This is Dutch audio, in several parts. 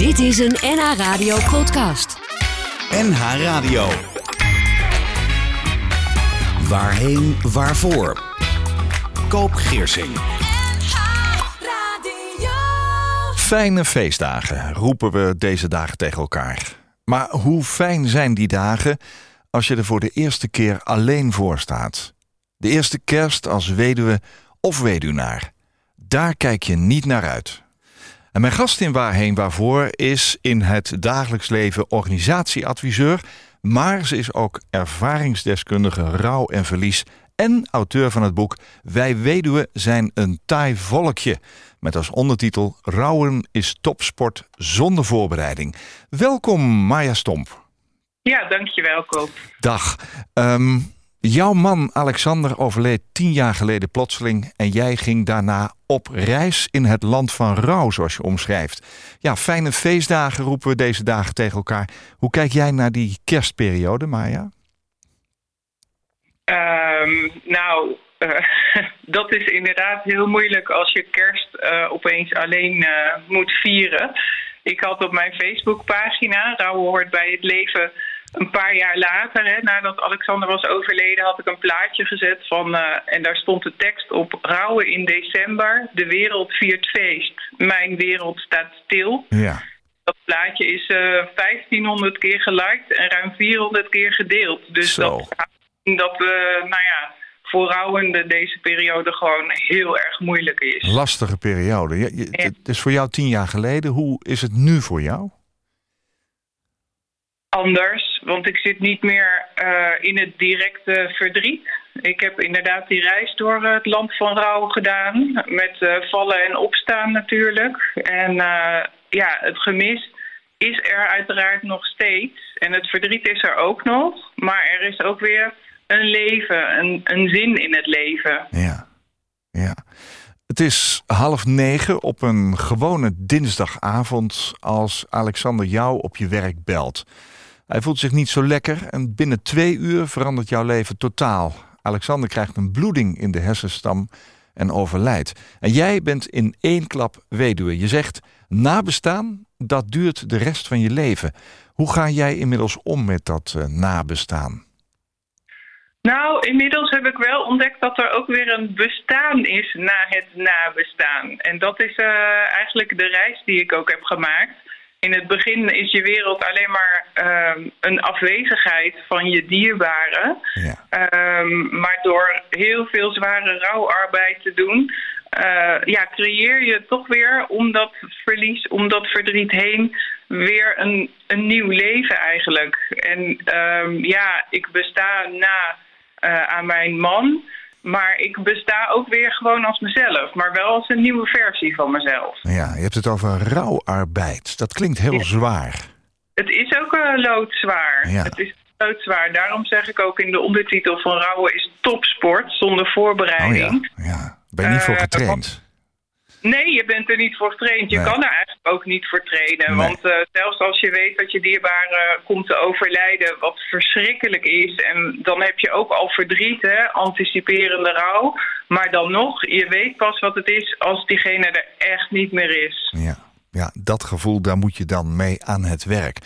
Dit is een NH Radio podcast. NH Radio. Waarheen, waarvoor? Koop Geersing. Fijne feestdagen roepen we deze dagen tegen elkaar. Maar hoe fijn zijn die dagen als je er voor de eerste keer alleen voor staat? De eerste kerst als weduwe of weduwnaar. Daar kijk je niet naar uit. En mijn gast in Waarheen Waarvoor is in het dagelijks leven organisatieadviseur, maar ze is ook ervaringsdeskundige rouw en verlies en auteur van het boek Wij Weduwen zijn een taai volkje. Met als ondertitel Rouwen is topsport zonder voorbereiding. Welkom Maya Stomp. Ja, dankjewel Koop. Dag. Ehm, jouw man Alexander overleed tien jaar geleden plotseling... en jij ging daarna op reis in het land van rouw, zoals je omschrijft. Ja, fijne feestdagen roepen we deze dagen tegen elkaar. Hoe kijk jij naar die kerstperiode, Maya? Ehm, nou, eh, dat is inderdaad heel moeilijk als je kerst uh, opeens alleen uh, moet vieren. Ik had op mijn Facebookpagina, Rouwen hoort bij het leven, een paar jaar later, hè, nadat Alexander was overleden, had ik een plaatje gezet van, en daar stond de tekst op, Rouwen in december, de wereld viert feest, mijn wereld staat stil. Ja. Dat plaatje is 1500 keer geliked en ruim 400 keer gedeeld. Dus Zo. dat dat we, nou ja, voor rouwende deze periode gewoon heel erg moeilijk is. Lastige periode. Je, je, Het is voor jou tien jaar geleden. Hoe is het nu voor jou? Anders, want ik zit niet meer uh, in het directe verdriet. Ik heb inderdaad die reis door het land van rouw gedaan. Met uh, vallen en opstaan natuurlijk. En uh, ja, het gemis is er uiteraard nog steeds. En het verdriet is er ook nog. Maar er is ook weer een leven, een, een zin in het leven. Ja, ja. Het is half negen op een gewone dinsdagavond als Alexander jou op je werk belt. Hij voelt zich niet zo lekker en binnen twee uur verandert jouw leven totaal. Alexander krijgt een bloeding in de hersenstam en overlijdt. En jij bent in één klap weduwe. Je zegt, nabestaan, dat duurt de rest van je leven. Hoe ga jij inmiddels om met dat uh, nabestaan? Nou, inmiddels heb ik wel ontdekt dat er ook weer een bestaan is na het nabestaan. En dat is uh, eigenlijk de reis die ik ook heb gemaakt. In het begin is je wereld alleen maar uh, een afwezigheid van je dierbaren. Ja. Um, maar door heel veel zware rouwarbeid te doen, uh, ja, creëer je toch weer om dat verlies, om dat verdriet heen, weer een, een nieuw leven eigenlijk. En um, ja, ik besta na uh, aan mijn man. Maar ik besta ook weer gewoon als mezelf. Maar wel als een nieuwe versie van mezelf. Ja, je hebt het over rouwarbeid. Dat klinkt heel ja. zwaar. Het is ook uh, loodzwaar. Ja. Het is loodzwaar. Daarom zeg ik ook in de ondertitel van rouwen is topsport zonder voorbereiding. Oh ja. ja. Ben je niet voor getraind? Nee, je bent er niet voor getraind. Je Nee. kan er eigenlijk ook niet voor trainen. Nee. Want uh, zelfs als je weet dat je dierbare uh, komt te overlijden, wat verschrikkelijk is. En dan heb je ook al verdriet, hè, anticiperende rouw. Maar dan nog, je weet pas wat het is als diegene er echt niet meer is. Ja. Ja, dat gevoel, daar moet je dan mee aan het werk.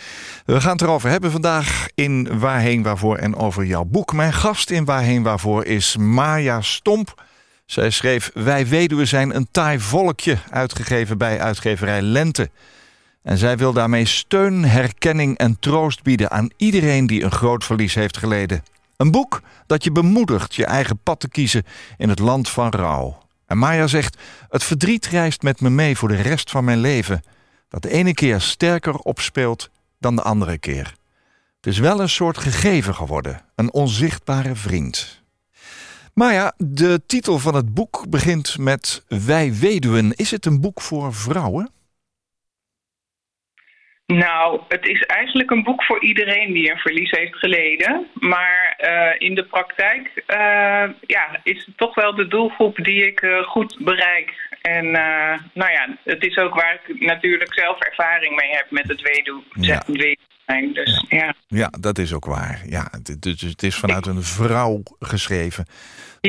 We gaan het erover hebben vandaag in Waarheen Waarvoor en over jouw boek. Mijn gast in Waarheen Waarvoor is Maya Stomp. Zij schreef Wij Weduwen zijn een taai volkje, uitgegeven bij uitgeverij Lente. En zij wil daarmee steun, herkenning en troost bieden aan iedereen die een groot verlies heeft geleden. Een boek dat je bemoedigt je eigen pad te kiezen in het land van rouw. En Maya zegt, het verdriet reist met me mee voor de rest van mijn leven. Dat de ene keer sterker opspeelt dan de andere keer. Het is wel een soort gegeven geworden, een onzichtbare vriend. Maar ja, de titel van het boek begint met Wij Weduwen. Is het een boek voor vrouwen? Nou, het is eigenlijk een boek voor iedereen die een verlies heeft geleden. Maar uh, in de praktijk uh, ja, is het toch wel de doelgroep die ik uh, goed bereik. En nou ja, het is ook waar ik natuurlijk zelf ervaring mee heb met het weduw. Ja. zijn. Dus ja. Ja, dat is ook waar. Ja, het, dus het is vanuit een vrouw geschreven.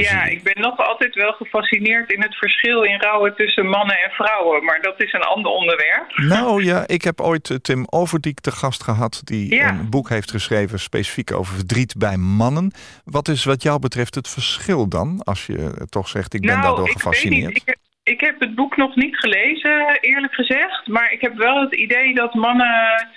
Ja, ik ben nog altijd wel gefascineerd in het verschil in rouwen tussen mannen en vrouwen. Maar dat is een ander onderwerp. Nou ja, ik heb ooit eh, Tim Overdiek te gast gehad... die Ja. een boek heeft geschreven specifiek over verdriet bij mannen. Wat is wat jou betreft het verschil dan? Als je eh, toch zegt, ik ben nou, daardoor ik weet gefascineerd. niet. Ik, ik heb het boek nog niet gelezen, eerlijk gezegd. Maar ik heb wel het idee dat mannen,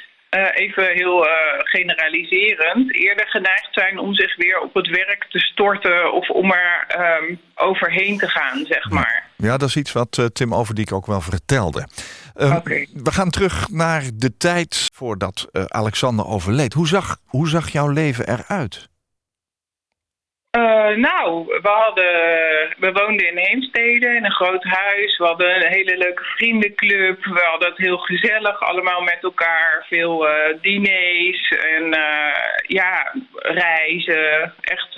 even heel eh, generaliserend, eerder geneigd zijn om zich weer op het werk te storten of om er ehm, overheen te gaan, zeg maar. Ja, dat is iets wat eh, Tim Overdiek ook wel vertelde. Eh, Oké. We gaan terug naar de tijd voordat eh, Alexander overleed. Hoe zag, hoe zag jouw leven eruit? Eh, nou, we, hadden, we woonden in Heemstede in een groot huis. We hadden een hele leuke vriendenclub. We hadden het heel gezellig allemaal met elkaar. Veel eh, diners en eh, ja, reizen. Echt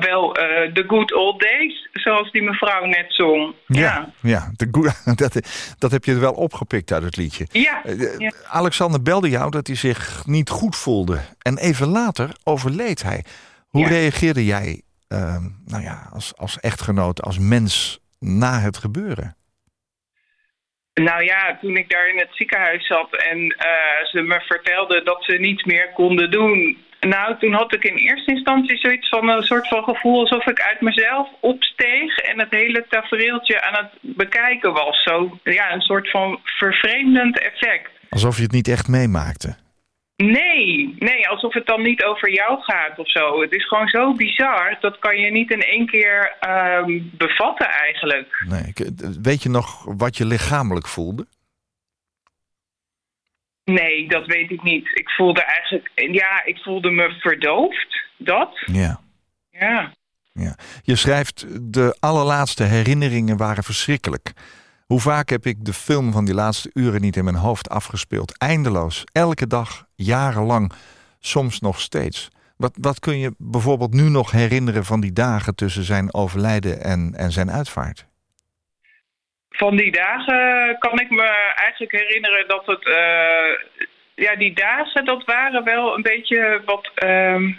wel the good old days, zoals die mevrouw net zong. Ja, ja de goe- dat, dat heb je wel opgepikt uit het liedje. ja. Ja. Alexander belde jou dat hij zich niet goed voelde. En even later overleed hij. Hoe Ja. reageerde jij eh, nou ja, als, als echtgenoot, als mens na het gebeuren? Nou ja, toen ik daar in het ziekenhuis zat en eh, ze me vertelden dat ze niets meer konden doen. Nou, toen had ik in eerste instantie zoiets van een soort van gevoel alsof ik uit mezelf opsteeg en het hele tafereeltje aan het bekijken was. Zo, ja, een soort van vervreemdend effect. Alsof je het niet echt meemaakte. Nee, nee, alsof het dan niet over jou gaat of zo. Het is gewoon zo bizar, dat kan je niet in één keer ehm, bevatten eigenlijk. Nee, ik- weet je nog wat je lichamelijk voelde? Nee, dat weet ik niet. Ik voelde eigenlijk, ja, ik voelde me verdoofd. Dat? Ja. Ja. Ja. Je schrijft, de allerlaatste herinneringen waren verschrikkelijk. Hoe vaak heb ik de film van die laatste uren niet in mijn hoofd afgespeeld? Eindeloos, elke dag, jarenlang, soms nog steeds. Wat, wat kun je bijvoorbeeld nu nog herinneren van die dagen tussen zijn overlijden en, en zijn uitvaart? Van die dagen kan ik me eigenlijk herinneren dat het. eh, ja, die dagen, dat waren wel een beetje wat. ehm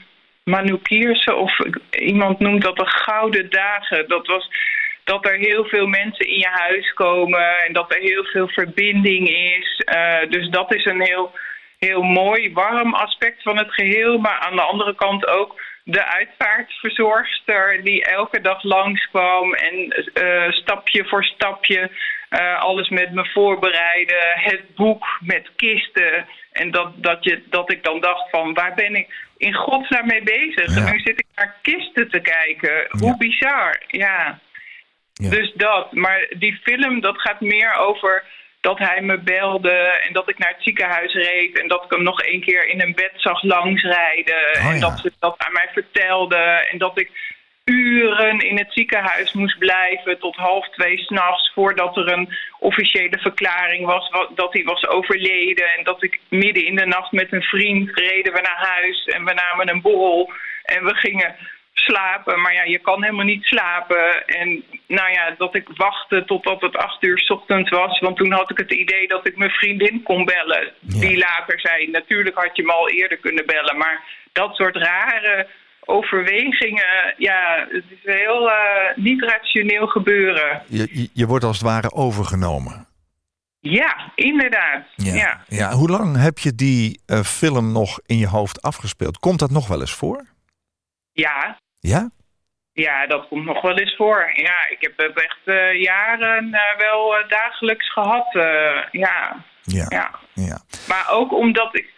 Manukierse, of iemand noemt dat de gouden dagen. Dat was dat er heel veel mensen in je huis komen en dat er heel veel verbinding is. Eh, dus dat is een heel, heel mooi, warm aspect van het geheel. Maar aan de andere kant ook de uitvaartverzorgster die elke dag langskwam en eh, stapje voor stapje eh, alles met me voorbereiden. Het boek met kisten. En dat, dat, je, dat ik dan dacht van waar ben ik in godsnaam mee bezig? Ja. En nu zit ik naar kisten te kijken. Hoe Ja. bizar, ja. Ja. Dus dat. Maar die film, dat gaat meer over dat hij me belde en dat ik naar het ziekenhuis reed en dat ik hem nog een keer in een bed zag langsrijden Oh, en ja. dat ze dat aan mij vertelde en dat ik uren in het ziekenhuis moest blijven tot half twee s'nachts voordat er een officiële verklaring was wat, dat hij was overleden en dat ik midden in de nacht met een vriend reden we naar huis en we namen een borrel en we gingen slapen. Maar ja, je kan helemaal niet slapen. En nou ja, dat ik wachtte totdat het acht uur 's ochtends was. Want toen had ik het idee dat ik mijn vriendin kon bellen. Ja. Die later zei, natuurlijk had je me al eerder kunnen bellen. Maar dat soort rare overwegingen, ja, het is heel eh, niet rationeel gebeuren. Je, je, je wordt als het ware overgenomen. Ja, inderdaad. Ja. Ja, hoe lang heb je die eh, film nog in je hoofd afgespeeld? Komt dat nog wel eens voor? ja. Ja? Ja, dat komt nog wel eens voor. Ja, ik heb het echt eh, jaren eh, wel eh, dagelijks gehad. eh, ja, Ja. ja. ja. Maar ook omdat ik.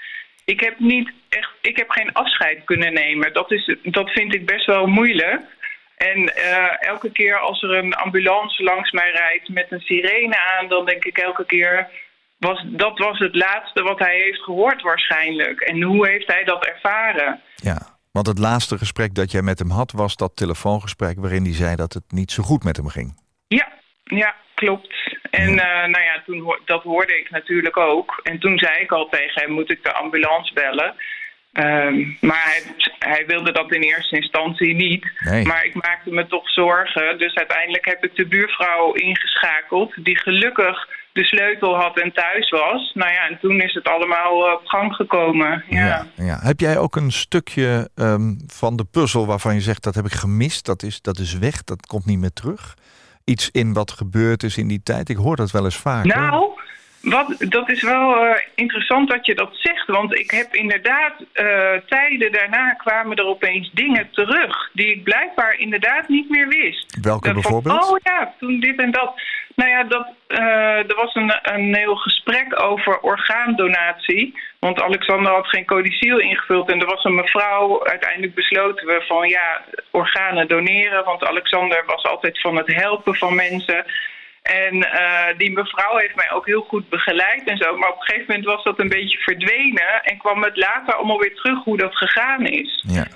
Ik heb niet echt. Ik heb geen afscheid kunnen nemen. Dat, is, dat vind ik best wel moeilijk. En elke keer als er een ambulance langs mij rijdt met een sirene aan, dan denk ik elke keer. Was, dat was het laatste wat hij heeft gehoord waarschijnlijk. En hoe heeft hij dat ervaren? Ja, want het laatste gesprek dat jij met hem had... was dat telefoongesprek waarin hij zei dat het niet zo goed met hem ging. Ja, ja, klopt. En eh, nou ja, toen, dat hoorde ik natuurlijk ook. En toen zei ik al tegen hem, moet ik de ambulance bellen? Ehm, maar hij, hij wilde dat in eerste instantie niet. Nee. Maar ik maakte me toch zorgen. Dus uiteindelijk heb ik de buurvrouw ingeschakeld... die gelukkig de sleutel had en thuis was. Nou ja, en toen is het allemaal op gang gekomen. Ja. ja, Heb jij ook een stukje ehm, van de puzzel waarvan je zegt dat heb ik gemist, dat is, dat is weg, dat komt niet meer terug? Iets in wat gebeurd is in die tijd? Ik hoor dat wel eens vaak. Nou, wat, dat is wel uh, interessant dat je dat zegt. Want ik heb inderdaad uh, tijden daarna kwamen er opeens dingen terug. Die ik blijkbaar inderdaad niet meer wist. Welke uh, bijvoorbeeld? oh ja, toen dit en dat. Nou ja, dat, er was een, een heel gesprek over orgaandonatie. Want Alexander had geen codiciel ingevuld. En er was een mevrouw, uiteindelijk besloten we van ja, organen doneren. Want Alexander was altijd van het helpen van mensen. En uh, die mevrouw heeft mij ook heel goed begeleid en zo. Maar op een gegeven moment was dat een beetje verdwenen. En kwam het later allemaal weer terug hoe dat gegaan is. Ja,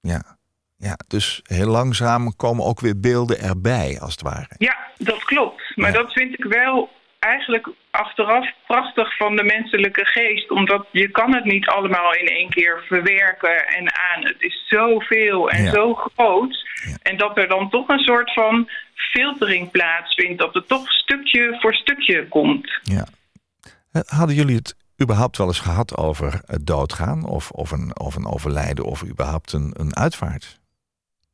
ja. ja. dus heel langzaam komen ook weer beelden erbij, als het ware. Ja, dat klopt. Maar ja. dat vind ik wel eigenlijk achteraf prachtig van de menselijke geest. Omdat je kan het niet allemaal in één keer verwerken en aan. Het is zoveel en Ja. zo groot. Ja. En dat er dan toch een soort van filtering plaatsvindt. Dat het toch stukje voor stukje komt. Ja. Eh, Hadden jullie het überhaupt wel eens gehad over het doodgaan? Of, of, een, of een overlijden? Of überhaupt een, een uitvaart?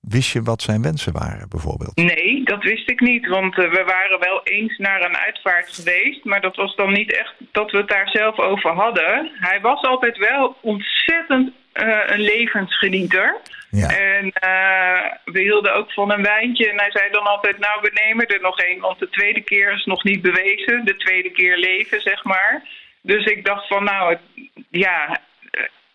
Wist je wat zijn wensen waren, bijvoorbeeld? Nee, dat wist ik niet. Want eh, we waren wel eens naar een uitvaart geweest. Maar dat was dan niet echt dat we het daar zelf over hadden. Hij was altijd wel ontzettend eh, een levensgenieter. Ja. En eh, we hielden ook van een wijntje. En hij zei dan altijd, nou we nemen er nog één. Want de tweede keer is nog niet bewezen. De tweede keer leven, zeg maar. Dus ik dacht van, nou, het, ja,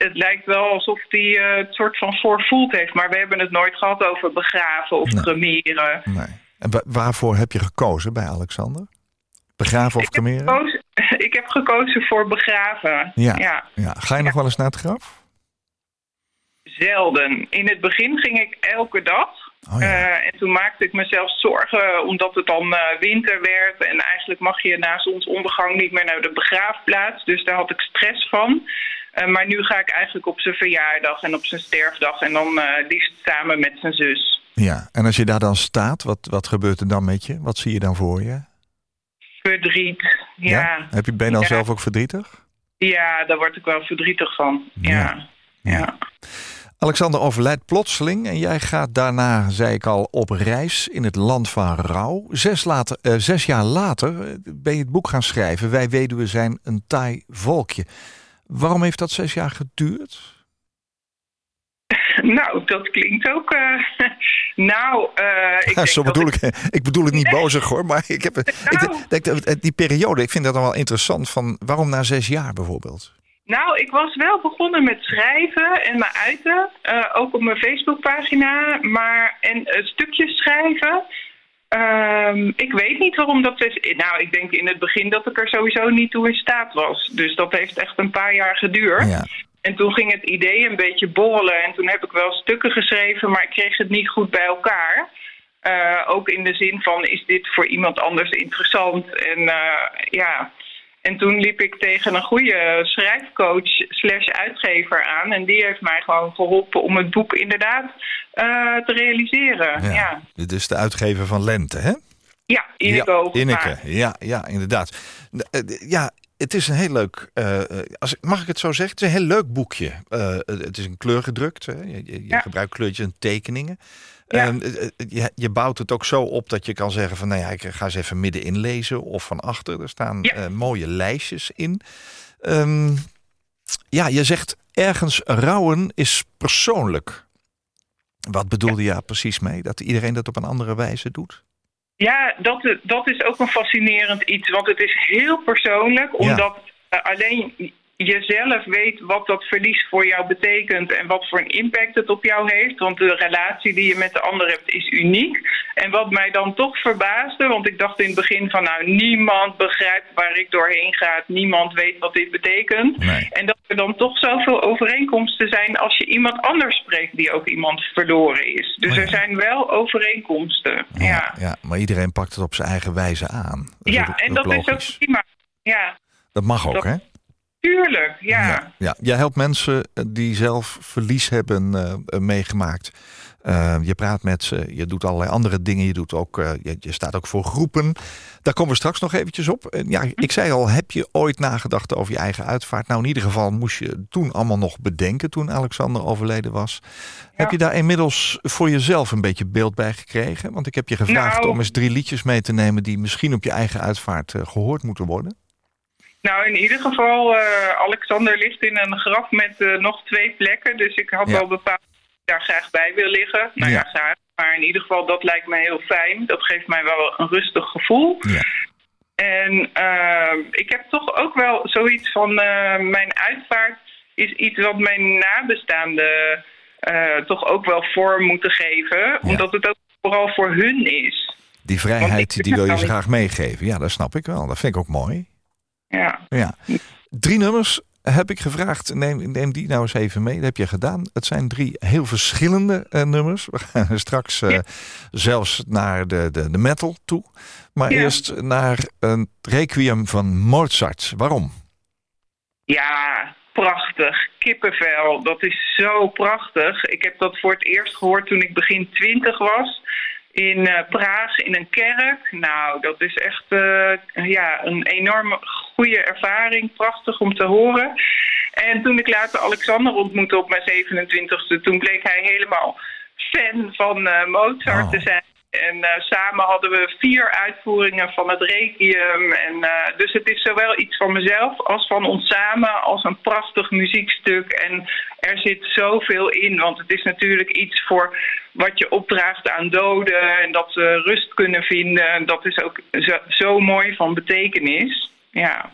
het lijkt wel alsof hij eh, het soort van voorvoeld heeft. Maar we hebben het nooit gehad over begraven of Nee. cremeren. Nee. En wa- waarvoor heb je gekozen bij Alexander? Begraven of Ik heb, cremeren? gekozen, ik heb gekozen voor begraven. Ja. ja. Ja. Ga je nog wel eens naar het graf? Zelden. In het begin ging ik elke dag. Oh ja. Eh, en toen maakte ik mezelf zorgen omdat het dan eh, winter werd. En eigenlijk mag je na zonsondergang niet meer naar de begraafplaats. Dus daar had ik stress van. Eh, maar nu ga ik eigenlijk op zijn verjaardag en op zijn sterfdag. En dan eh liefst samen met zijn zus. ja. En als je daar dan staat, wat, wat gebeurt er dan met je? Wat zie je dan voor je? Verdriet. Ja, Heb je, ben je dan Ja. zelf ook verdrietig? ja. daar word ik wel verdrietig van. Ja. Ja. Alexander overlijdt plotseling en jij gaat daarna, zei ik al, op reis in het land van rouw. Zes, later, eh, zes jaar later ben je het boek gaan schrijven. Wij weduwen zijn een taai volkje. Waarom heeft dat zes jaar geduurd? Nou, dat klinkt ook. eh, nou, eh ik Zo bedoel ik, ik bedoel het niet bozig hoor, maar ik heb, ik Nou. denk die periode, ik vind dat dan wel interessant. Van waarom na zes jaar bijvoorbeeld? Nou, ik was wel begonnen met schrijven en me uiten. eh, ook op mijn Facebookpagina. Maar en stukjes schrijven. Ehm, ik weet niet waarom dat is. Nou, ik denk in het begin dat ik er sowieso niet toe in staat was. Dus dat heeft echt een paar jaar geduurd. Ja. En toen ging het idee een beetje borrelen. En toen heb ik wel stukken geschreven, maar ik kreeg het niet goed bij elkaar. Eh, ook in de zin van, is dit voor iemand anders interessant? En eh, ja, en toen liep ik tegen een goede schrijfcoach slash uitgever aan. En die heeft mij gewoon geholpen om het boek inderdaad eh, te realiseren. Ja, ja. Dit is de uitgever van Lente, hè? Ineke ja. Inneke, ja, ja, inderdaad. Eh, Ja, het is een heel leuk, eh, als, mag ik het zo zeggen? Het is een heel leuk boekje. Het is een kleur gedrukt. Hè? Je, je, je Ja. gebruikt kleurtjes en tekeningen. Ja. Ehm, eh, eh, je, je bouwt het ook zo op dat je kan zeggen van... nou ja, ik ga eens even middenin lezen of van achter. Er staan Ja. eh, mooie lijstjes in. Ehm, ja, je zegt ergens rouwen is persoonlijk. Wat bedoelde je daar precies mee? Dat iedereen dat op een andere wijze doet? Ja, dat, dat is ook een fascinerend iets. Want het is heel persoonlijk, omdat alleen jezelf weet wat dat verlies voor jou betekent en wat voor een impact het op jou heeft. Want de relatie die je met de ander hebt is uniek. En wat mij dan toch verbaasde, want ik dacht in het begin van nou niemand begrijpt waar ik doorheen ga, niemand weet wat dit betekent. Nee. En dat er dan toch zoveel overeenkomsten zijn als je iemand anders spreekt die ook iemand verloren is. Dus Oh ja. er zijn wel overeenkomsten. ja. ja, maar iedereen pakt het op zijn eigen wijze aan. Dat Ja, en dat is ook prima. Ja, Dat mag ook, dat- hè? Tuurlijk, ja. Ja, ja. Jij helpt mensen die zelf verlies hebben uh, meegemaakt. Uh, je praat met ze, je doet allerlei andere dingen. Je, doet ook, uh, je, je, staat ook voor groepen. Daar komen we straks nog eventjes op. Ja, ik zei al, heb je ooit nagedacht over je eigen uitvaart? Nou, in ieder geval moest je toen allemaal nog bedenken toen Alexander overleden was. Ja. Heb je daar inmiddels voor jezelf een beetje beeld bij gekregen? Want ik heb je gevraagd Nou. om eens drie liedjes mee te nemen... die misschien op je eigen uitvaart gehoord moeten worden. Nou, in ieder geval, uh, Alexander ligt in een graf met uh, nog twee plekken. Dus ik had Ja. wel bepaald daar graag bij wil liggen. Nou ja, Ja. graag. Maar in ieder geval, dat lijkt me heel fijn. Dat geeft mij wel een rustig gevoel. Ja. En uh, ik heb toch ook wel zoiets van... mijn uitvaart is iets wat mijn nabestaanden toch ook wel vorm moeten geven. Omdat het ook vooral voor hun is. Die vrijheid die wil je ze graag meegeven. Ja, dat snap ik wel. Dat vind ik ook mooi. Ja. Ja. Drie nummers heb ik gevraagd. Neem, neem die nou eens even mee. Dat heb je gedaan. Het zijn drie heel verschillende eh, nummers. We gaan straks eh, Ja. zelfs naar de, de, de metal toe. Maar Ja. eerst naar een requiem van Mozart. Waarom? Ja, prachtig. Kippenvel, dat is zo prachtig. Ik heb dat voor het eerst gehoord toen ik begin twintig was. In eh, Praag, in een kerk. Nou, dat is echt eh, ja, een enorme goede ervaring. Prachtig om te horen. En toen ik later Alexander ontmoette op mijn 27e... toen bleek hij helemaal fan van eh, Mozart Oh. te zijn. En eh, samen hadden we vier uitvoeringen van het Requiem. En, eh, dus het is zowel iets van mezelf als van ons samen, als een prachtig muziekstuk. En er zit zoveel in, want het is natuurlijk iets voor wat je opdraagt aan doden en dat ze rust kunnen vinden. Dat is ook zo, zo mooi van betekenis. Ja.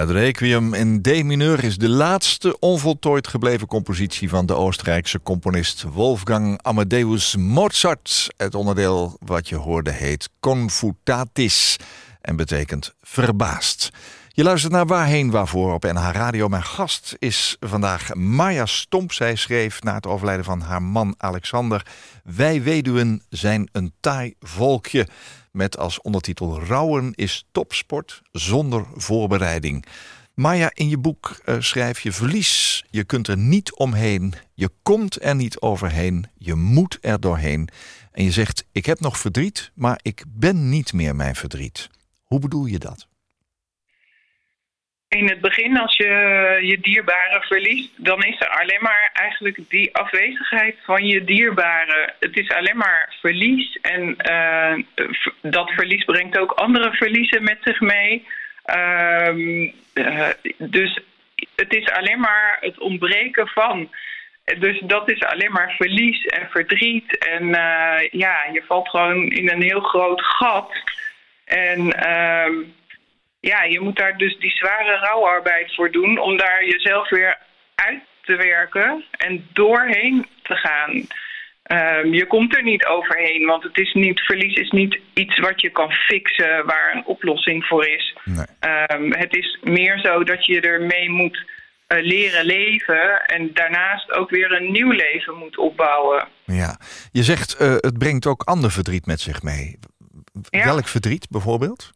Het Requiem in D mineur is de laatste onvoltooid gebleven compositie van de Oostenrijkse componist Wolfgang Amadeus Mozart. Het onderdeel wat je hoorde heet Confutatis en betekent verbaasd. Je luistert naar Waarheen Waarvoor op NH Radio. Mijn gast is vandaag Maya Stomp. Zij schreef na het overlijden van haar man Alexander... Wij weduwen zijn een taai volkje... met als ondertitel Rouwen is topsport zonder voorbereiding. Maya, in je boek uh, schrijf je verlies. Je kunt er niet omheen. Je komt er niet overheen. Je moet er doorheen. En je zegt, ik heb nog verdriet, maar ik ben niet meer mijn verdriet. Hoe bedoel je dat? In het begin, als je je dierbare verliest, dan is er alleen maar eigenlijk die afwezigheid van je dierbare. Het is alleen maar verlies en uh, dat verlies brengt ook andere verliezen met zich mee. Uh, uh, dus het is alleen maar het ontbreken van. Dus dat is alleen maar verlies en verdriet. En uh, ja, je valt gewoon in een heel groot gat. En uh, ja, je moet daar dus die zware rouwarbeid voor doen om daar jezelf weer uit te werken en doorheen te gaan. Um, je komt er niet overheen, want het is niet, verlies is niet iets wat je kan fixen waar een oplossing voor is. Nee. Um, het is meer zo dat je ermee moet uh, leren leven en daarnaast ook weer een nieuw leven moet opbouwen. Ja, je zegt uh, het brengt ook ander verdriet met zich mee. Ja. Welk verdriet bijvoorbeeld?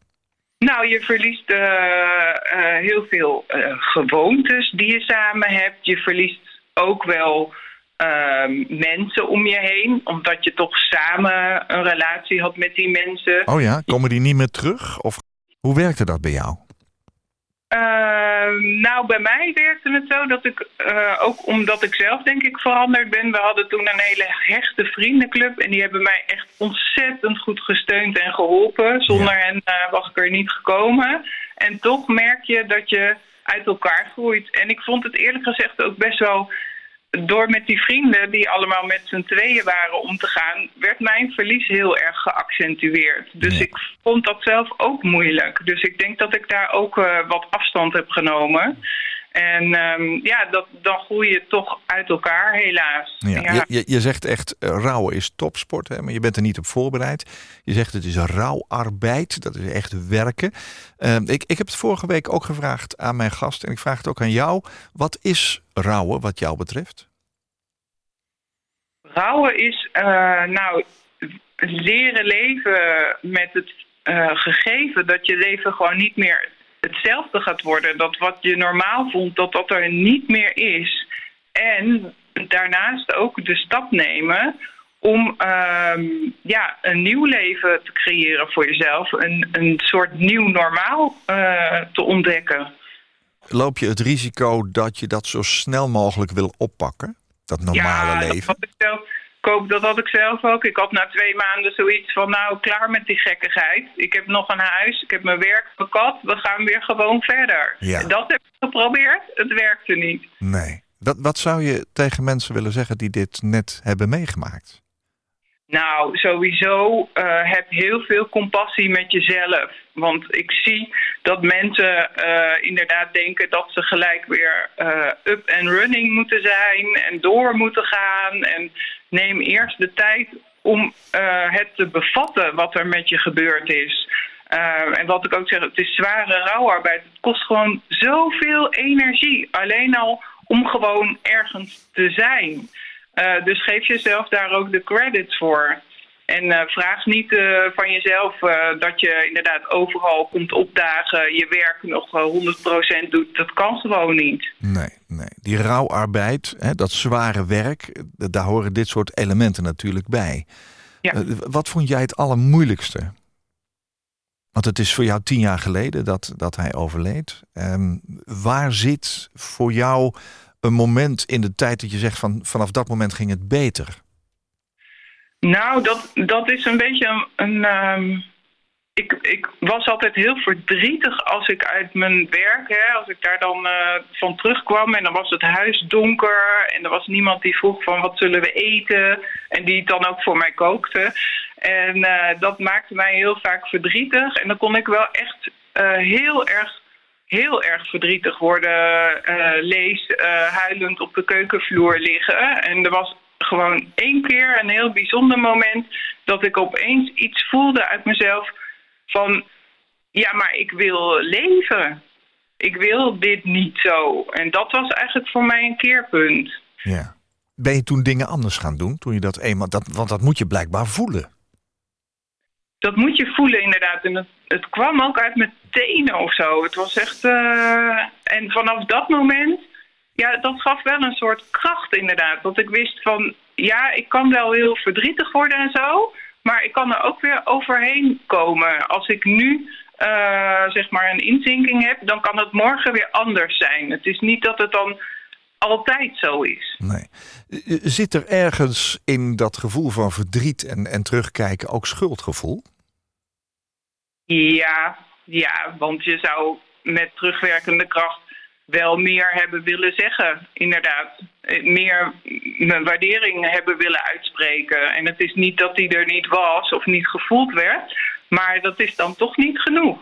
Nou, je verliest uh, uh, heel veel uh, gewoontes die je samen hebt. Je verliest ook wel ehm, mensen om je heen, omdat je toch samen een relatie had met die mensen. Oh ja, komen die niet meer terug? Of hoe werkte dat bij jou? Uh, nou, bij mij werkte het zo dat ik, uh, ook omdat ik zelf denk ik veranderd ben. We hadden toen een hele hechte vriendenclub en die hebben mij echt ontzettend goed gesteund en geholpen. Zonder ja. hen uh, was ik er niet gekomen. En toch merk je dat je uit elkaar groeit. En ik vond het eerlijk gezegd ook best wel door met die vrienden die allemaal met z'n tweeën waren om te gaan, werd mijn verlies heel erg geaccentueerd. Dus ja. ik vond dat zelf ook moeilijk. Dus ik denk dat ik daar ook uh, wat afstand heb genomen. En um, ja, dat, dan groei je toch uit elkaar, helaas. Ja, ja. Je, je zegt echt, uh, rouwen is topsport, hè, maar je bent er niet op voorbereid. Je zegt het is rouwarbeid, dat is echt werken. Uh, ik, ik heb het vorige week ook gevraagd aan mijn gast en ik vraag het ook aan jou. Wat is rouwen wat jou betreft? Rouwen is, uh, nou, leren leven met het uh, gegeven dat je leven gewoon niet meer hetzelfde gaat worden. Dat wat je normaal vond, dat dat er niet meer is. En daarnaast ook de stap nemen om um, ja, een nieuw leven te creëren voor jezelf. Een, een soort nieuw normaal uh, te ontdekken. Loop je het risico dat je dat zo snel mogelijk wil oppakken? Dat normale ja, leven? Dat koop, dat had ik zelf ook. Ik had na twee maanden zoiets van, nou, klaar met die gekkigheid. Ik heb nog een huis, ik heb mijn werk, mijn kat. We gaan weer gewoon verder. Ja. Dat heb ik geprobeerd. Het werkte niet. Nee. Wat, wat zou je tegen mensen willen zeggen die dit net hebben meegemaakt? Nou, sowieso uh, heb heel veel compassie met jezelf. Want ik zie dat mensen uh, inderdaad denken dat ze gelijk weer uh, up and running moeten zijn en door moeten gaan. En neem eerst de tijd om het te bevatten wat er met je gebeurd is. en wat ik ook zeg, het is zware rouwarbeid. Het kost gewoon zoveel energie. Alleen al om gewoon ergens te zijn. Uh, dus geef jezelf daar ook de credits voor. En uh, vraag niet uh, van jezelf dat je inderdaad overal komt opdagen, je werk nog 100% doet. Dat kan gewoon niet. Nee, nee. Die rouwarbeid, hè, dat zware werk, daar horen dit soort elementen natuurlijk bij. Ja. wat vond jij het allermoeilijkste? Want het is voor jou tien jaar geleden dat, dat hij overleed. Um, waar zit voor jou een moment in de tijd dat je zegt van vanaf dat moment ging het beter? Nou, dat, dat is een beetje een. Um, ik, ik was altijd heel verdrietig als ik uit mijn werk, hè, als ik daar dan uh, van terugkwam en dan was het huis donker en er was niemand die vroeg van wat zullen we eten en die het dan ook voor mij kookte. En uh, dat maakte mij heel vaak verdrietig en dan kon ik wel echt uh, heel erg heel erg verdrietig worden, uh, lees uh, huilend op de keukenvloer liggen. En er was gewoon één keer een heel bijzonder moment dat ik opeens iets voelde uit mezelf van ja, maar ik wil leven. Ik wil dit niet zo. En dat was eigenlijk voor mij een keerpunt. Ja. Ben je toen dingen anders gaan doen? Toen je dat eenmaal, dat, want dat moet je blijkbaar voelen. dat moet je voelen inderdaad. En het kwam ook uit mijn tenen of zo. Het was echt... eh, en vanaf dat moment, ja, dat gaf wel een soort kracht inderdaad. Dat ik wist van, ja, ik kan wel heel verdrietig worden en zo... maar ik kan er ook weer overheen komen. Als ik nu eh, zeg maar een inzinking heb, dan kan het morgen weer anders zijn. Het is niet dat het dan altijd zo is. Nee. Eh, Zit er ergens in dat gevoel van verdriet en, en terugkijken ook schuldgevoel? Ja, ja, want je zou met terugwerkende kracht wel meer hebben willen zeggen, inderdaad. Eh, Meer waardering hebben willen uitspreken. En het is niet dat die er niet was of niet gevoeld werd, maar dat is dan toch niet genoeg.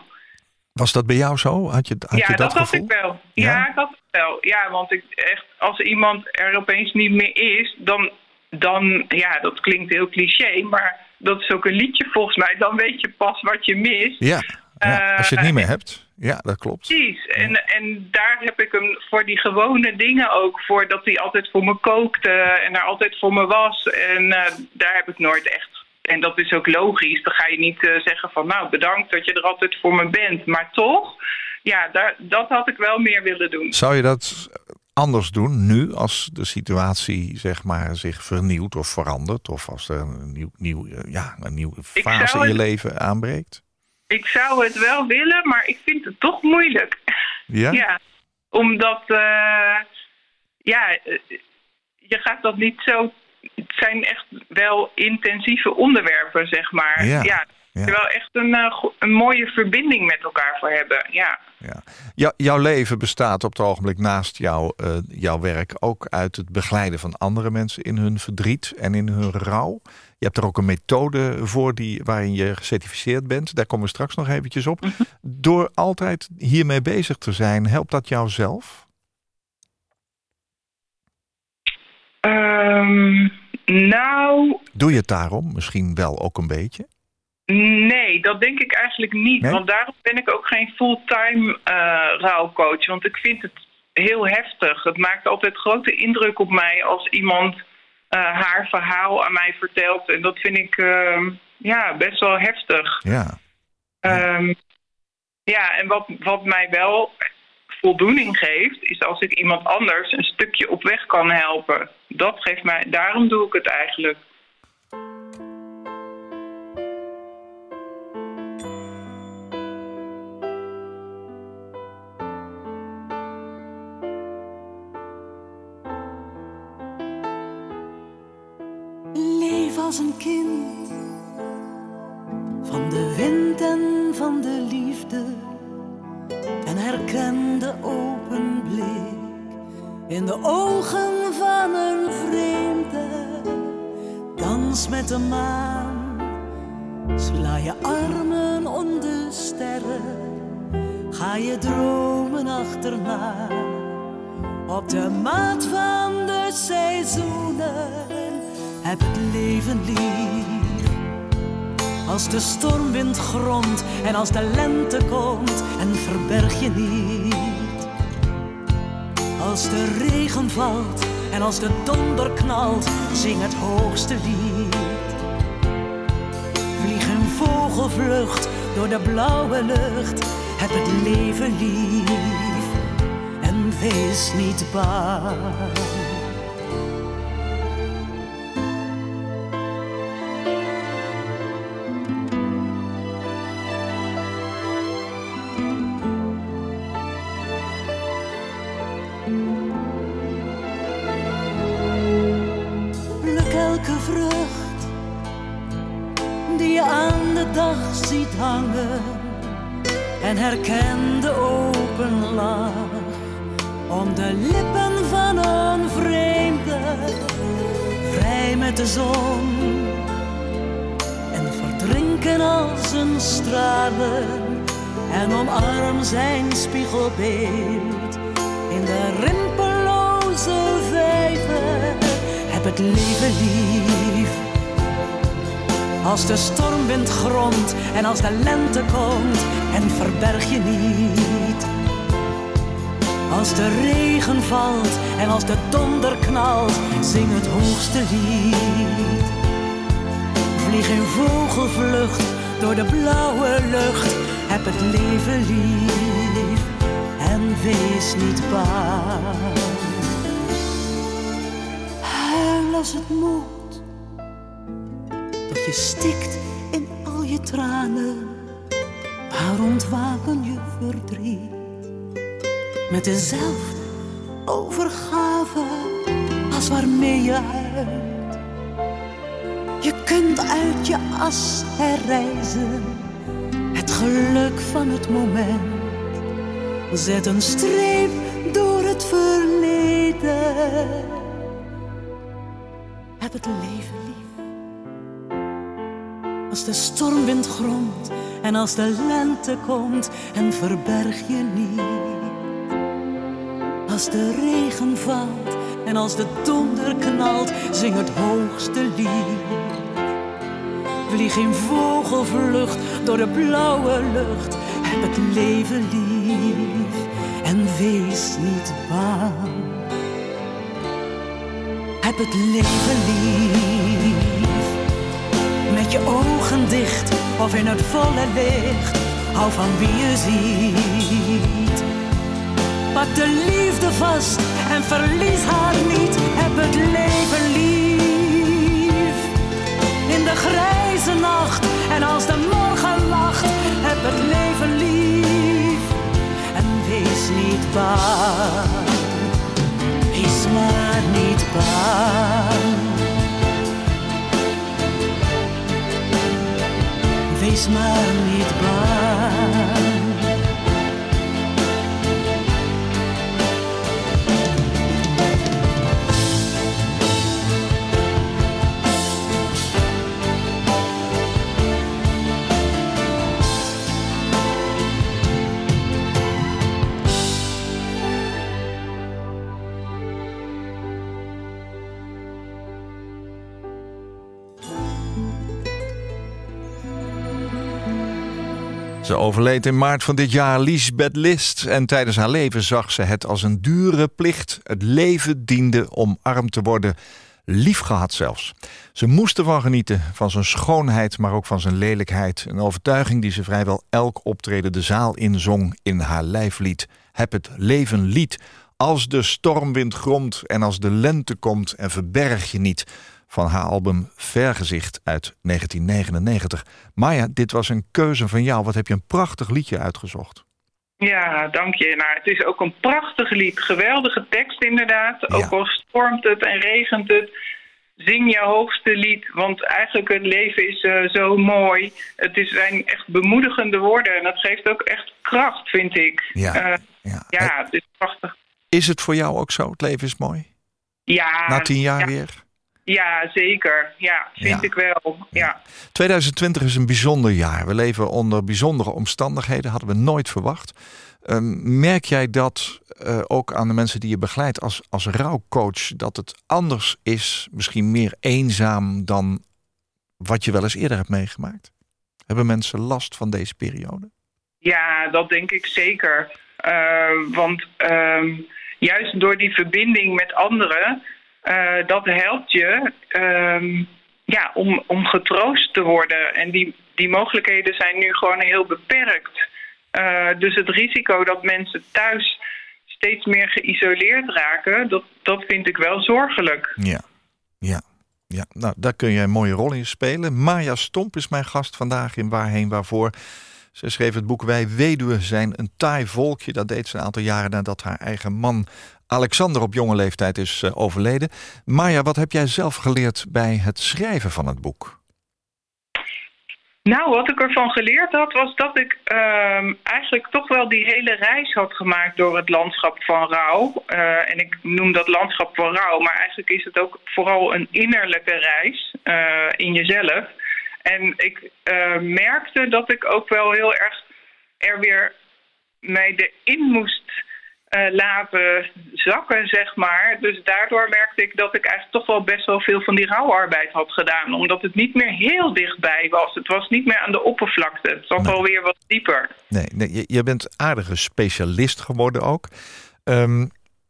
Was dat bij jou zo? Had je, had ja, je dat, dat, had ik wel. Ja? Ja, ik had het wel. Ja, want ik echt, als iemand er opeens niet meer is, dan, dan, ja, dat klinkt heel cliché, maar dat is ook een liedje volgens mij. Dan weet je pas wat je mist. Ja, ja, als je het niet Eh, meer hebt. Ja, dat klopt. Precies. En, en daar heb ik hem voor die gewone dingen ook voor. Dat hij altijd voor me kookte en er altijd voor me was. En eh, daar heb ik nooit echt. En dat is ook logisch. Dan ga je niet eh, zeggen van nou bedankt dat je er altijd voor me bent. Maar toch, ja, daar, dat had ik wel meer willen doen. Zou je dat anders doen nu als de situatie zeg maar, zich vernieuwt of verandert? Of als er een, nieuw, nieuw, eh, ja, een nieuwe fase in je leven aanbreekt? Ik zou het wel willen, maar ik vind het toch moeilijk. Ja? Ja, omdat uh, ja, eh, je gaat dat niet zo. Het zijn echt wel intensieve onderwerpen, zeg maar. Ja, ja, ja. er wel echt een, uh, go- een mooie verbinding met elkaar voor hebben. Ja. Ja. Jou- jouw leven bestaat op het ogenblik naast jouw, uh, jouw werk ook uit het begeleiden van andere mensen in hun verdriet en in hun rouw. Je hebt er ook een methode voor die, waarin je gecertificeerd bent. Daar komen we straks nog eventjes op. Door altijd hiermee bezig te zijn, helpt dat jou zelf? Um, nou, Doe je het daarom misschien wel ook een beetje? Nee, dat denk ik eigenlijk niet. Nee? Want daarom ben ik ook geen fulltime uh, rouwcoach. Want ik vind het heel heftig. Het maakt altijd grote indruk op mij als iemand uh, haar verhaal aan mij vertelt. En dat vind ik uh, ja, best wel heftig. Ja. Um, ja en wat, wat mij wel voldoening geeft, is als ik iemand anders een stukje op weg kan helpen. Dat geeft mij, daarom doe ik het eigenlijk. Een kind. Van de wind en van de liefde. En herken de open blik in de ogen van een vreemde. Dans met de maan, sla je armen om de sterren, ga je dromen achterna. Op de maat van de seizoenen. Heb het leven lief. Als de stormwind grondt en als de lente komt en verberg je niet. Als de regen valt en als de donder knalt, zing het hoogste lied. Vlieg in vogelvlucht door de blauwe lucht, heb het leven lief en wees niet bang. En herken de open lach om de lippen van een vreemde, vrij met de zon en verdrinken als een stralen en omarm zijn spiegelbeeld in de rimpelloze vijver heb het leven lief. Als de stormwind grondt en als de lente komt en verberg je niet. Als de regen valt en als de donder knalt, zing het hoogste lied. Vlieg in vogelvlucht door de blauwe lucht. Heb het leven lief en wees niet bang. Huil als het moet, dat je stikt in al je tranen. Maar ontwapen je verdriet met dezelfde overgave als waarmee je huilt. Je kunt uit je as herreizen, het geluk van het moment. Zet een streep door het verleden. Heb het leven lief. Als de stormwind gromt en als de lente komt en verberg je niet. Als de regen valt en als de donder knalt, zing het hoogste lied. Vlieg in vogelvlucht door de blauwe lucht. Heb het leven lief en wees niet bang. Heb het leven lief. Je ogen dicht of in het volle licht. Hou van wie je ziet. Pak de liefde vast en verlies haar niet. Heb het leven lief. In de grijze nacht en als de morgen lacht. Heb het leven lief en wees niet bang. Wees maar niet bang. Wees maar niet. Ze overleed in maart van dit jaar Lisbeth List. En tijdens haar leven zag ze het als een dure plicht. Het leven diende omarmd te worden. Liefgehad zelfs. Ze moest ervan genieten, van zijn schoonheid, maar ook van zijn lelijkheid. Een overtuiging die ze vrijwel elk optreden de zaal inzong in haar lijflied. Heb het leven lied. Als de stormwind gromt en als de lente komt en verberg je niet van haar album Vergezicht uit 1999. Maya, dit was een keuze van jou. Wat heb je een prachtig liedje uitgezocht. Ja, dank je. Nou, het is ook een prachtig lied. Geweldige tekst inderdaad. Ja. Ook al stormt het en regent het. Zing je hoogste lied. Want eigenlijk het leven is eh, zo mooi. Het is, zijn echt bemoedigende woorden. En dat geeft ook echt kracht, vind ik. Ja, Eh, ja. ja, het is prachtig. Is het voor jou ook zo? Het leven is mooi? Ja, Na tien jaar ja, weer? Ja, zeker. Ja, vind Ja. ik wel. Ja. 2020 is een bijzonder jaar. We leven onder bijzondere omstandigheden. Hadden we nooit verwacht. Ehm, merk jij dat eh, ook aan de mensen die je begeleidt als, als rouwcoach... dat het anders is, misschien meer eenzaam... dan wat je wel eens eerder hebt meegemaakt? Hebben mensen last van deze periode? Ja, dat denk ik zeker. Eh, want ehm, juist door die verbinding met anderen, eh, dat helpt je ehm, ja, om, om getroost te worden. En die, die mogelijkheden zijn nu gewoon heel beperkt. Eh, dus het risico dat mensen thuis steeds meer geïsoleerd raken, dat, dat vind ik wel zorgelijk. Ja, ja, ja. Nou, daar kun je een mooie rol in spelen. Maya Stomp is mijn gast vandaag in Waarheen Waarvoor. Ze schreef het boek Wij Weduwen zijn een taai volkje. Dat deed ze een aantal jaren nadat haar eigen man Alexander op jonge leeftijd is eh, overleden. Maya, wat heb jij zelf geleerd bij het schrijven van het boek? Nou, wat ik ervan geleerd had, was dat ik ehm, eigenlijk toch wel die hele reis had gemaakt door het landschap van rouw. Eh, en ik noem dat landschap van rouw, maar eigenlijk is het ook vooral een innerlijke reis eh, in jezelf. En ik merkte dat ik ook wel heel erg er weer mij erin moest eh, laten zakken, zeg maar. Dus daardoor merkte ik dat ik eigenlijk toch wel best wel veel van die rouwarbeid had gedaan. Omdat het niet meer heel dichtbij was. Het was niet meer aan de oppervlakte. Het zat Nee. alweer wat dieper. Nee, nee je, je bent aardige specialist geworden ook. Ehm,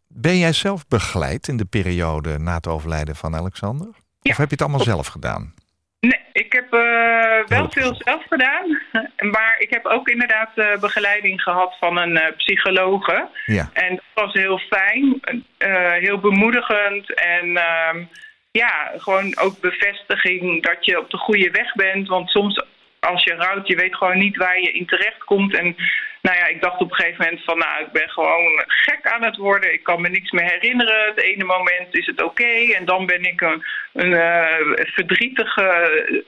ben jij zelf begeleid in de periode na het overlijden van Alexander? Ja. Of heb je het allemaal zelf gedaan? Nee, ik heb eh, wel veel zelf gedaan. Maar ik heb ook inderdaad eh, begeleiding gehad van een eh, psychologe. Ja. En dat was heel fijn, heel bemoedigend. En ehm, ja, gewoon ook bevestiging dat je op de goede weg bent. Want soms als je rouwt, je weet gewoon niet waar je in terecht komt. En nou ja, ik dacht op een gegeven moment van, nou, ik ben gewoon gek aan het worden. Ik kan me niks meer herinneren. Het ene moment is het oké en dan ben ik een, een eh, verdrietige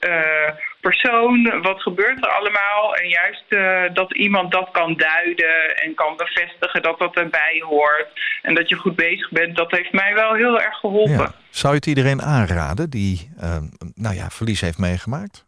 eh, persoon. Wat gebeurt er allemaal? En juist eh, dat iemand dat kan duiden en kan bevestigen dat dat erbij hoort. En dat je goed bezig bent, dat heeft mij wel heel erg geholpen. Zou je het iedereen aanraden die nou ja, verlies heeft meegemaakt?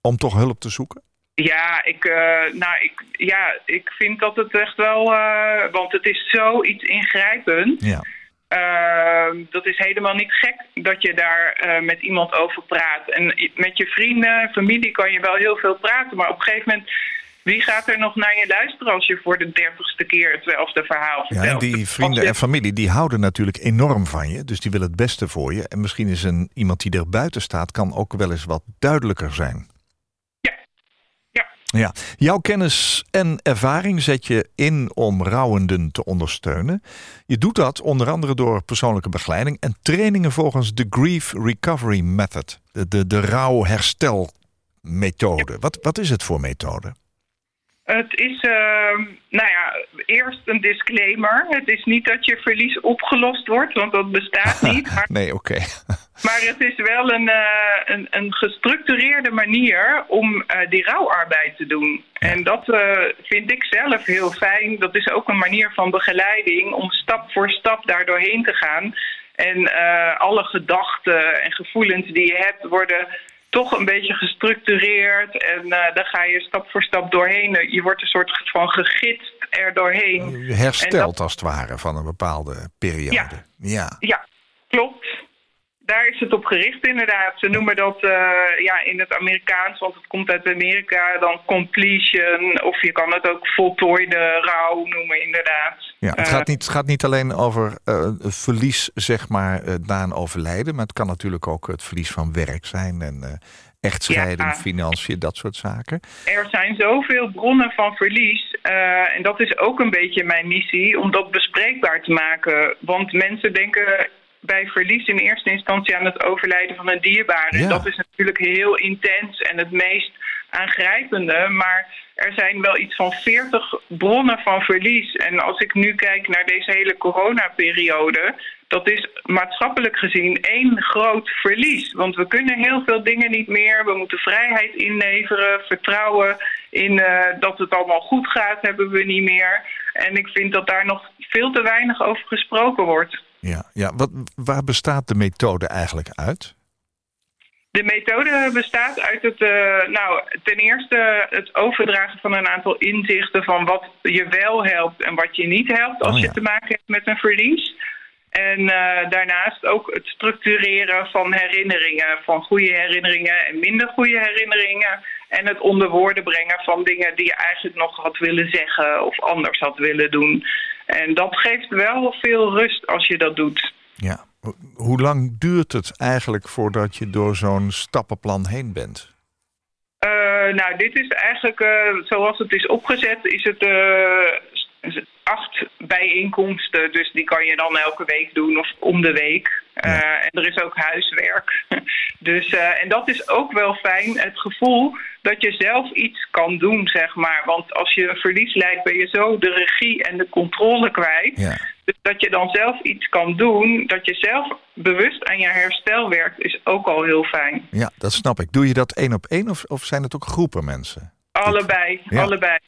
Om toch hulp te zoeken? Ja, ik, eh, nou, ik, ja, ik vind dat het echt wel... eh, want het is zoiets ingrijpend. Ja. Uh, dat is helemaal niet gek dat je daar uh, met iemand over praat. En met je vrienden, familie kan je wel heel veel praten. Maar op een gegeven moment, wie gaat er nog naar je luisteren... als je voor de dertigste keer hetzelfde verhaal Ja, vertelt? en die vrienden en familie die houden natuurlijk enorm van je. Dus die willen het beste voor je. En misschien is een, iemand die er buiten staat... kan ook wel eens wat duidelijker zijn. Ja. Jouw kennis en ervaring zet je in om rouwenden te ondersteunen. Je doet dat onder andere door persoonlijke begeleiding en trainingen volgens de Grief Recovery Method, de, de, de rouwherstelmethode. Wat, wat is het voor methode? Het is, uh, nou ja, eerst een disclaimer. Het is niet dat je verlies opgelost wordt, want dat bestaat niet. Maar, nee, oké. Okay. maar het is wel een, uh, een, een, gestructureerde manier om uh, die rouwarbeid te doen. Ja. En dat uh, vind ik zelf heel fijn. Dat is ook een manier van begeleiding om stap voor stap daar doorheen te gaan. En alle gedachten en gevoelens die je hebt worden toch een beetje gestructureerd. En uh, daar ga je stap voor stap doorheen. Je wordt een soort van gegidst er doorheen. Dat... als het ware van een bepaalde periode. Ja, ja. ja klopt. Daar is het op gericht inderdaad. Ze noemen dat uh, ja, in het Amerikaans, want het komt uit Amerika, dan completion. Of je kan het ook voltooide rouw noemen inderdaad. Ja, het, gaat niet, het gaat niet alleen over uh, verlies zeg maar, na een overlijden. Maar het kan natuurlijk ook het verlies van werk zijn. En echtscheiding, Ja. financiën, dat soort zaken. Er zijn zoveel bronnen van verlies. eh, en dat is ook een beetje mijn missie, om dat bespreekbaar te maken. Want mensen denken bij verlies in eerste instantie aan het overlijden van een dierbare. Ja. Dat is natuurlijk heel intens en het meest aangrijpende. Maar er zijn wel iets van 40 bronnen van verlies. En als ik nu kijk naar deze hele coronaperiode, dat is maatschappelijk gezien één groot verlies. Want we kunnen heel veel dingen niet meer. We moeten vrijheid inleveren, vertrouwen in uh, dat het allemaal goed gaat, hebben we niet meer. En ik vind dat daar nog veel te weinig over gesproken wordt. Ja, ja. Wat, waar bestaat de methode eigenlijk uit? De methode bestaat uit het, uh, nou, ten eerste het overdragen van een aantal inzichten van wat je wel helpt en wat je niet helpt als Oh, ja. je te maken hebt met een verlies. En uh, daarnaast ook het structureren van herinneringen, van goede herinneringen en minder goede herinneringen. En het onder woorden brengen van dingen die je eigenlijk nog had willen zeggen of anders had willen doen. En dat geeft wel veel rust als je dat doet. Ja. Ho- Hoe lang duurt het eigenlijk voordat je door zo'n stappenplan heen bent? Uh, nou, dit is eigenlijk, uh, zoals het is opgezet, is het uh, acht bijeenkomsten. Dus die kan je dan elke week doen of om de week. Ja. en er is ook huiswerk. dus, eh, en dat is ook wel fijn, het gevoel dat je zelf iets kan doen, zeg maar. Want als je een verlies lijdt, ben je zo de regie en de controle kwijt. Ja. Dus dat je dan zelf iets kan doen, dat je zelf bewust aan je herstel werkt, is ook al heel fijn. ja, dat snap ik. Doe je dat één op één of, of zijn het ook groepen mensen? Allebei, Ja. allebei.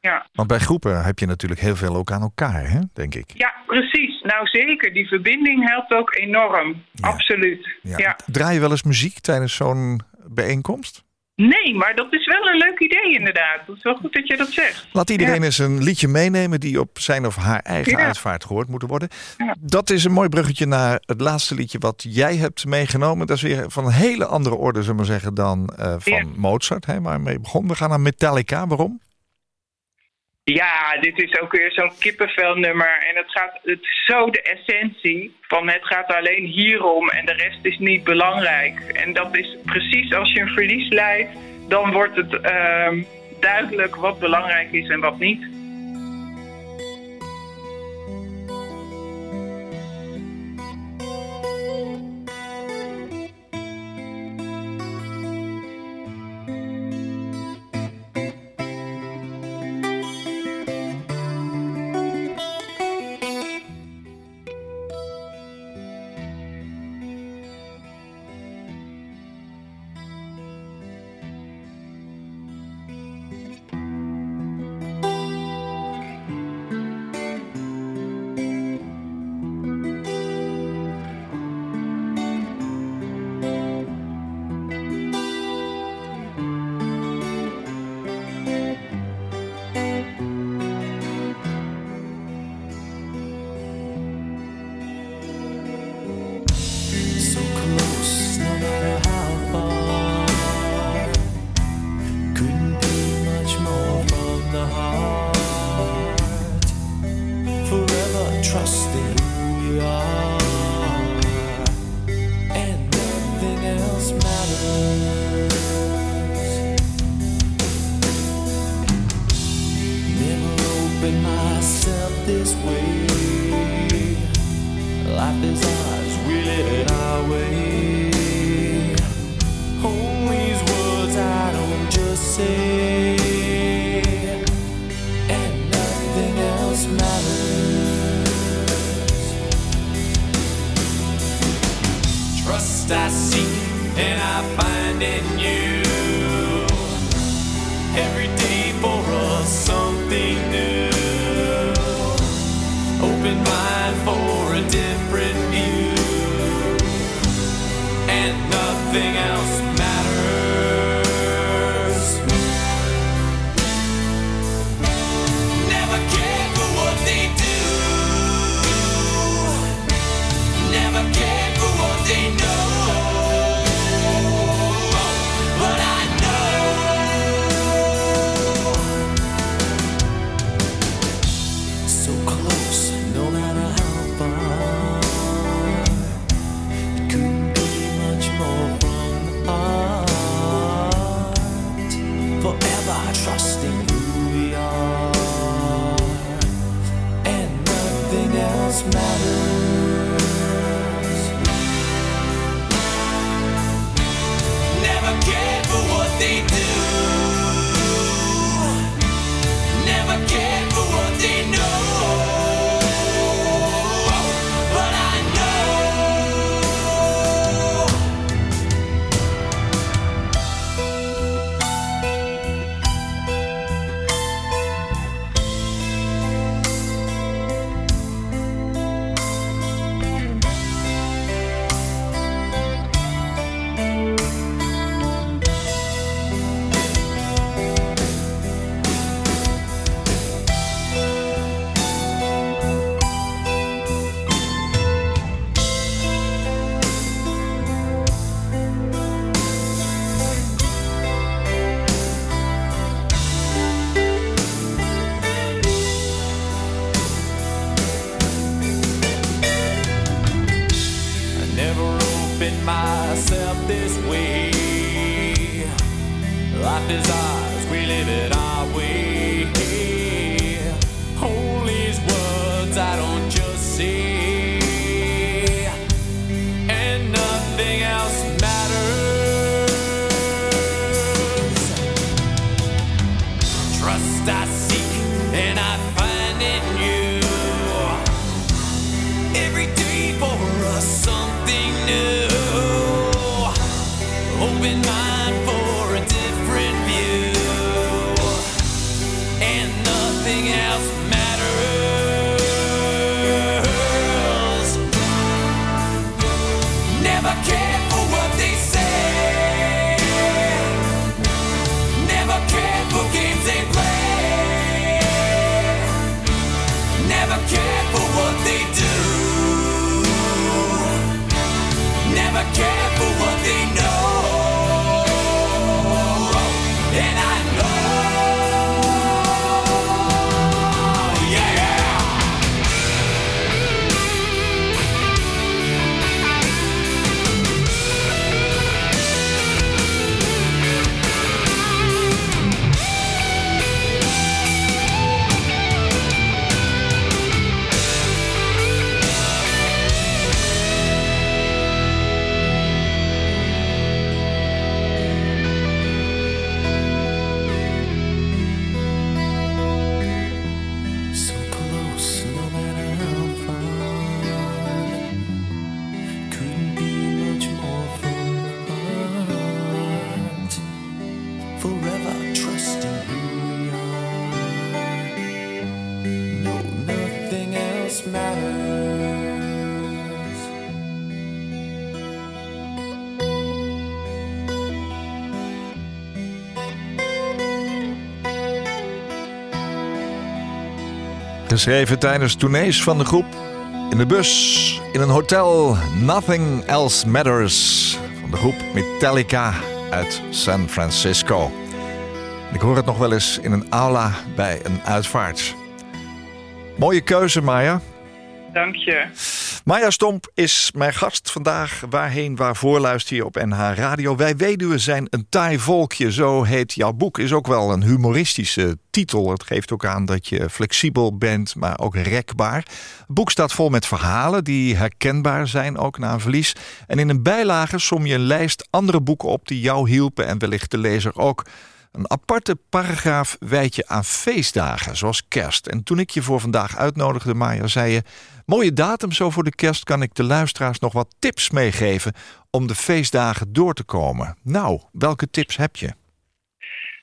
Ja. Want bij groepen heb je natuurlijk heel veel ook aan elkaar, hè? denk ik. ja, precies. Nou zeker, die verbinding helpt ook enorm. Ja. Absoluut. Ja. Ja. Draai je wel eens muziek tijdens zo'n bijeenkomst? Nee, maar dat is wel een leuk idee inderdaad. Het is wel goed dat je dat zegt. Laat iedereen Ja. eens een liedje meenemen die op zijn of haar eigen Ja. uitvaart gehoord moeten worden. Ja. Dat is een mooi bruggetje naar het laatste liedje wat jij hebt meegenomen. Dat is weer van een hele andere orde, zullen we zeggen, dan eh, van. Mozart, hè, waar mee begon. We gaan naar Metallica. Waarom? Ja, dit is ook weer zo'n kippenvelnummer. En het, gaat, het is zo de essentie van het gaat alleen hierom en de rest is niet belangrijk. En dat is precies als je een verlies leidt, dan wordt het uh, duidelijk wat belangrijk is en wat niet. Geschreven tijdens tournees van de groep. In de bus, in een hotel, Nothing Else Matters. Van de groep Metallica uit San Francisco. Ik hoor het nog wel eens in een aula bij een uitvaart. Mooie keuze, Maya. Dank je. Maya Stomp is mijn gast vandaag. Waarheen, waarvoor luister je op NH Radio. Wij weduwen zijn een taai volkje, zo heet jouw boek. Is ook wel een humoristische titel. Het geeft ook aan dat je flexibel bent, maar ook rekbaar. Het boek staat vol met verhalen die herkenbaar zijn, ook na een verlies. En in een bijlage som je een lijst andere boeken op die jou hielpen... en wellicht de lezer ook... Een aparte paragraaf wijd je aan feestdagen, zoals kerst. En toen ik je voor vandaag uitnodigde, Maya, zei je... mooie datum zo voor de kerst kan ik de luisteraars nog wat tips meegeven... om de feestdagen door te komen. Nou, welke tips heb je?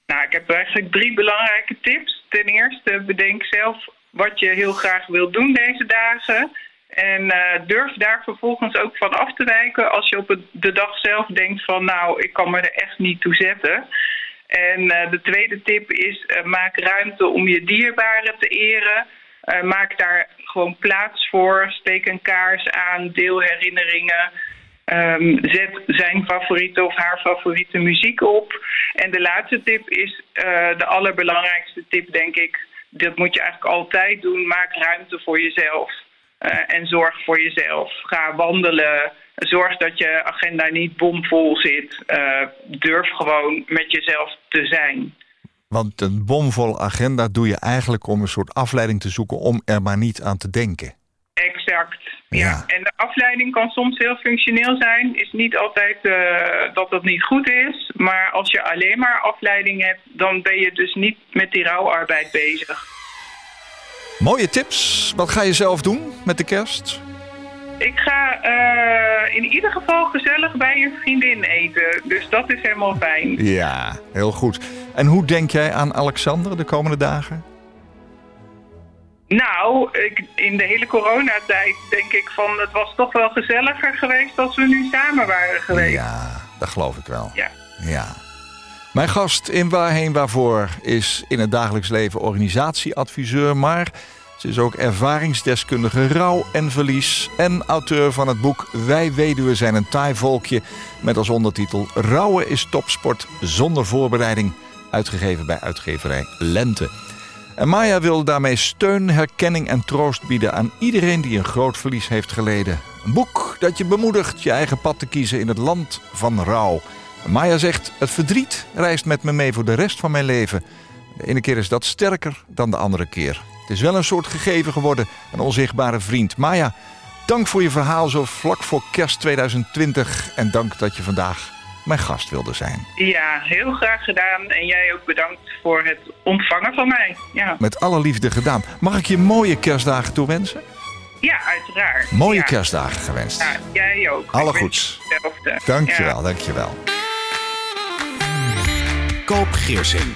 Nou, ik heb eigenlijk drie belangrijke tips. Ten eerste, bedenk zelf wat je heel graag wilt doen deze dagen... En uh, durf daar vervolgens ook van af te wijken als je op de dag zelf denkt van nou, ik kan me er echt niet toe zetten. En uh, de tweede tip is: uh, maak ruimte om je dierbaren te eren. Uh, maak daar gewoon plaats voor. Steek een kaars aan, deel herinneringen. Um, zet zijn favoriete of haar favoriete muziek op. En de laatste tip is de allerbelangrijkste tip, denk ik. Dat moet je eigenlijk altijd doen. Maak ruimte voor jezelf. en zorg voor jezelf. Ga wandelen. Zorg dat je agenda niet bomvol zit. Uh, durf gewoon met jezelf te zijn. Want een bomvolle agenda doe je eigenlijk om een soort afleiding te zoeken om er maar niet aan te denken. Exact. Ja. ja. En de afleiding kan soms heel functioneel zijn. Is niet altijd uh, dat dat niet goed is. Maar als je alleen maar afleiding hebt, dan ben je dus niet met die rouwarbeid bezig. Mooie tips. Wat ga je zelf doen met de kerst? Ik ga uh, in ieder geval gezellig bij je vriendin eten. Dus dat is helemaal fijn. Ja, heel goed. En hoe denk jij aan Alexander de komende dagen? Nou, ik, in de hele coronatijd denk ik van... het was toch wel gezelliger geweest als we nu samen waren geweest. Ja, dat geloof ik wel. Ja. ja. Mijn gast in Waarheen Waarvoor is in het dagelijks leven organisatieadviseur... maar ze is ook ervaringsdeskundige rouw en verlies en auteur van het boek Wij Weduwen zijn een taai volkje met als ondertitel Rouwen is topsport zonder voorbereiding, uitgegeven bij uitgeverij Lente. En Maya wil daarmee steun, herkenning en troost bieden aan iedereen die een groot verlies heeft geleden. Een boek dat je bemoedigt je eigen pad te kiezen in het land van rouw. Maya zegt: Het verdriet reist met me mee voor de rest van mijn leven. De ene keer is dat sterker dan de andere keer. Het is wel een soort gegeven geworden, een onzichtbare vriend. Maya, dank voor je verhaal zo vlak voor kerst 2020. En dank dat je vandaag mijn gast wilde zijn. Ja, heel graag gedaan. En jij ook bedankt voor het ontvangen van mij. Ja. Met alle liefde gedaan. Mag ik je mooie kerstdagen toewensen? Ja, uiteraard. Mooie ja. kerstdagen gewenst. Ja, jij ook. Alle goeds. Dankjewel, ja. dankjewel. Koop Geersing.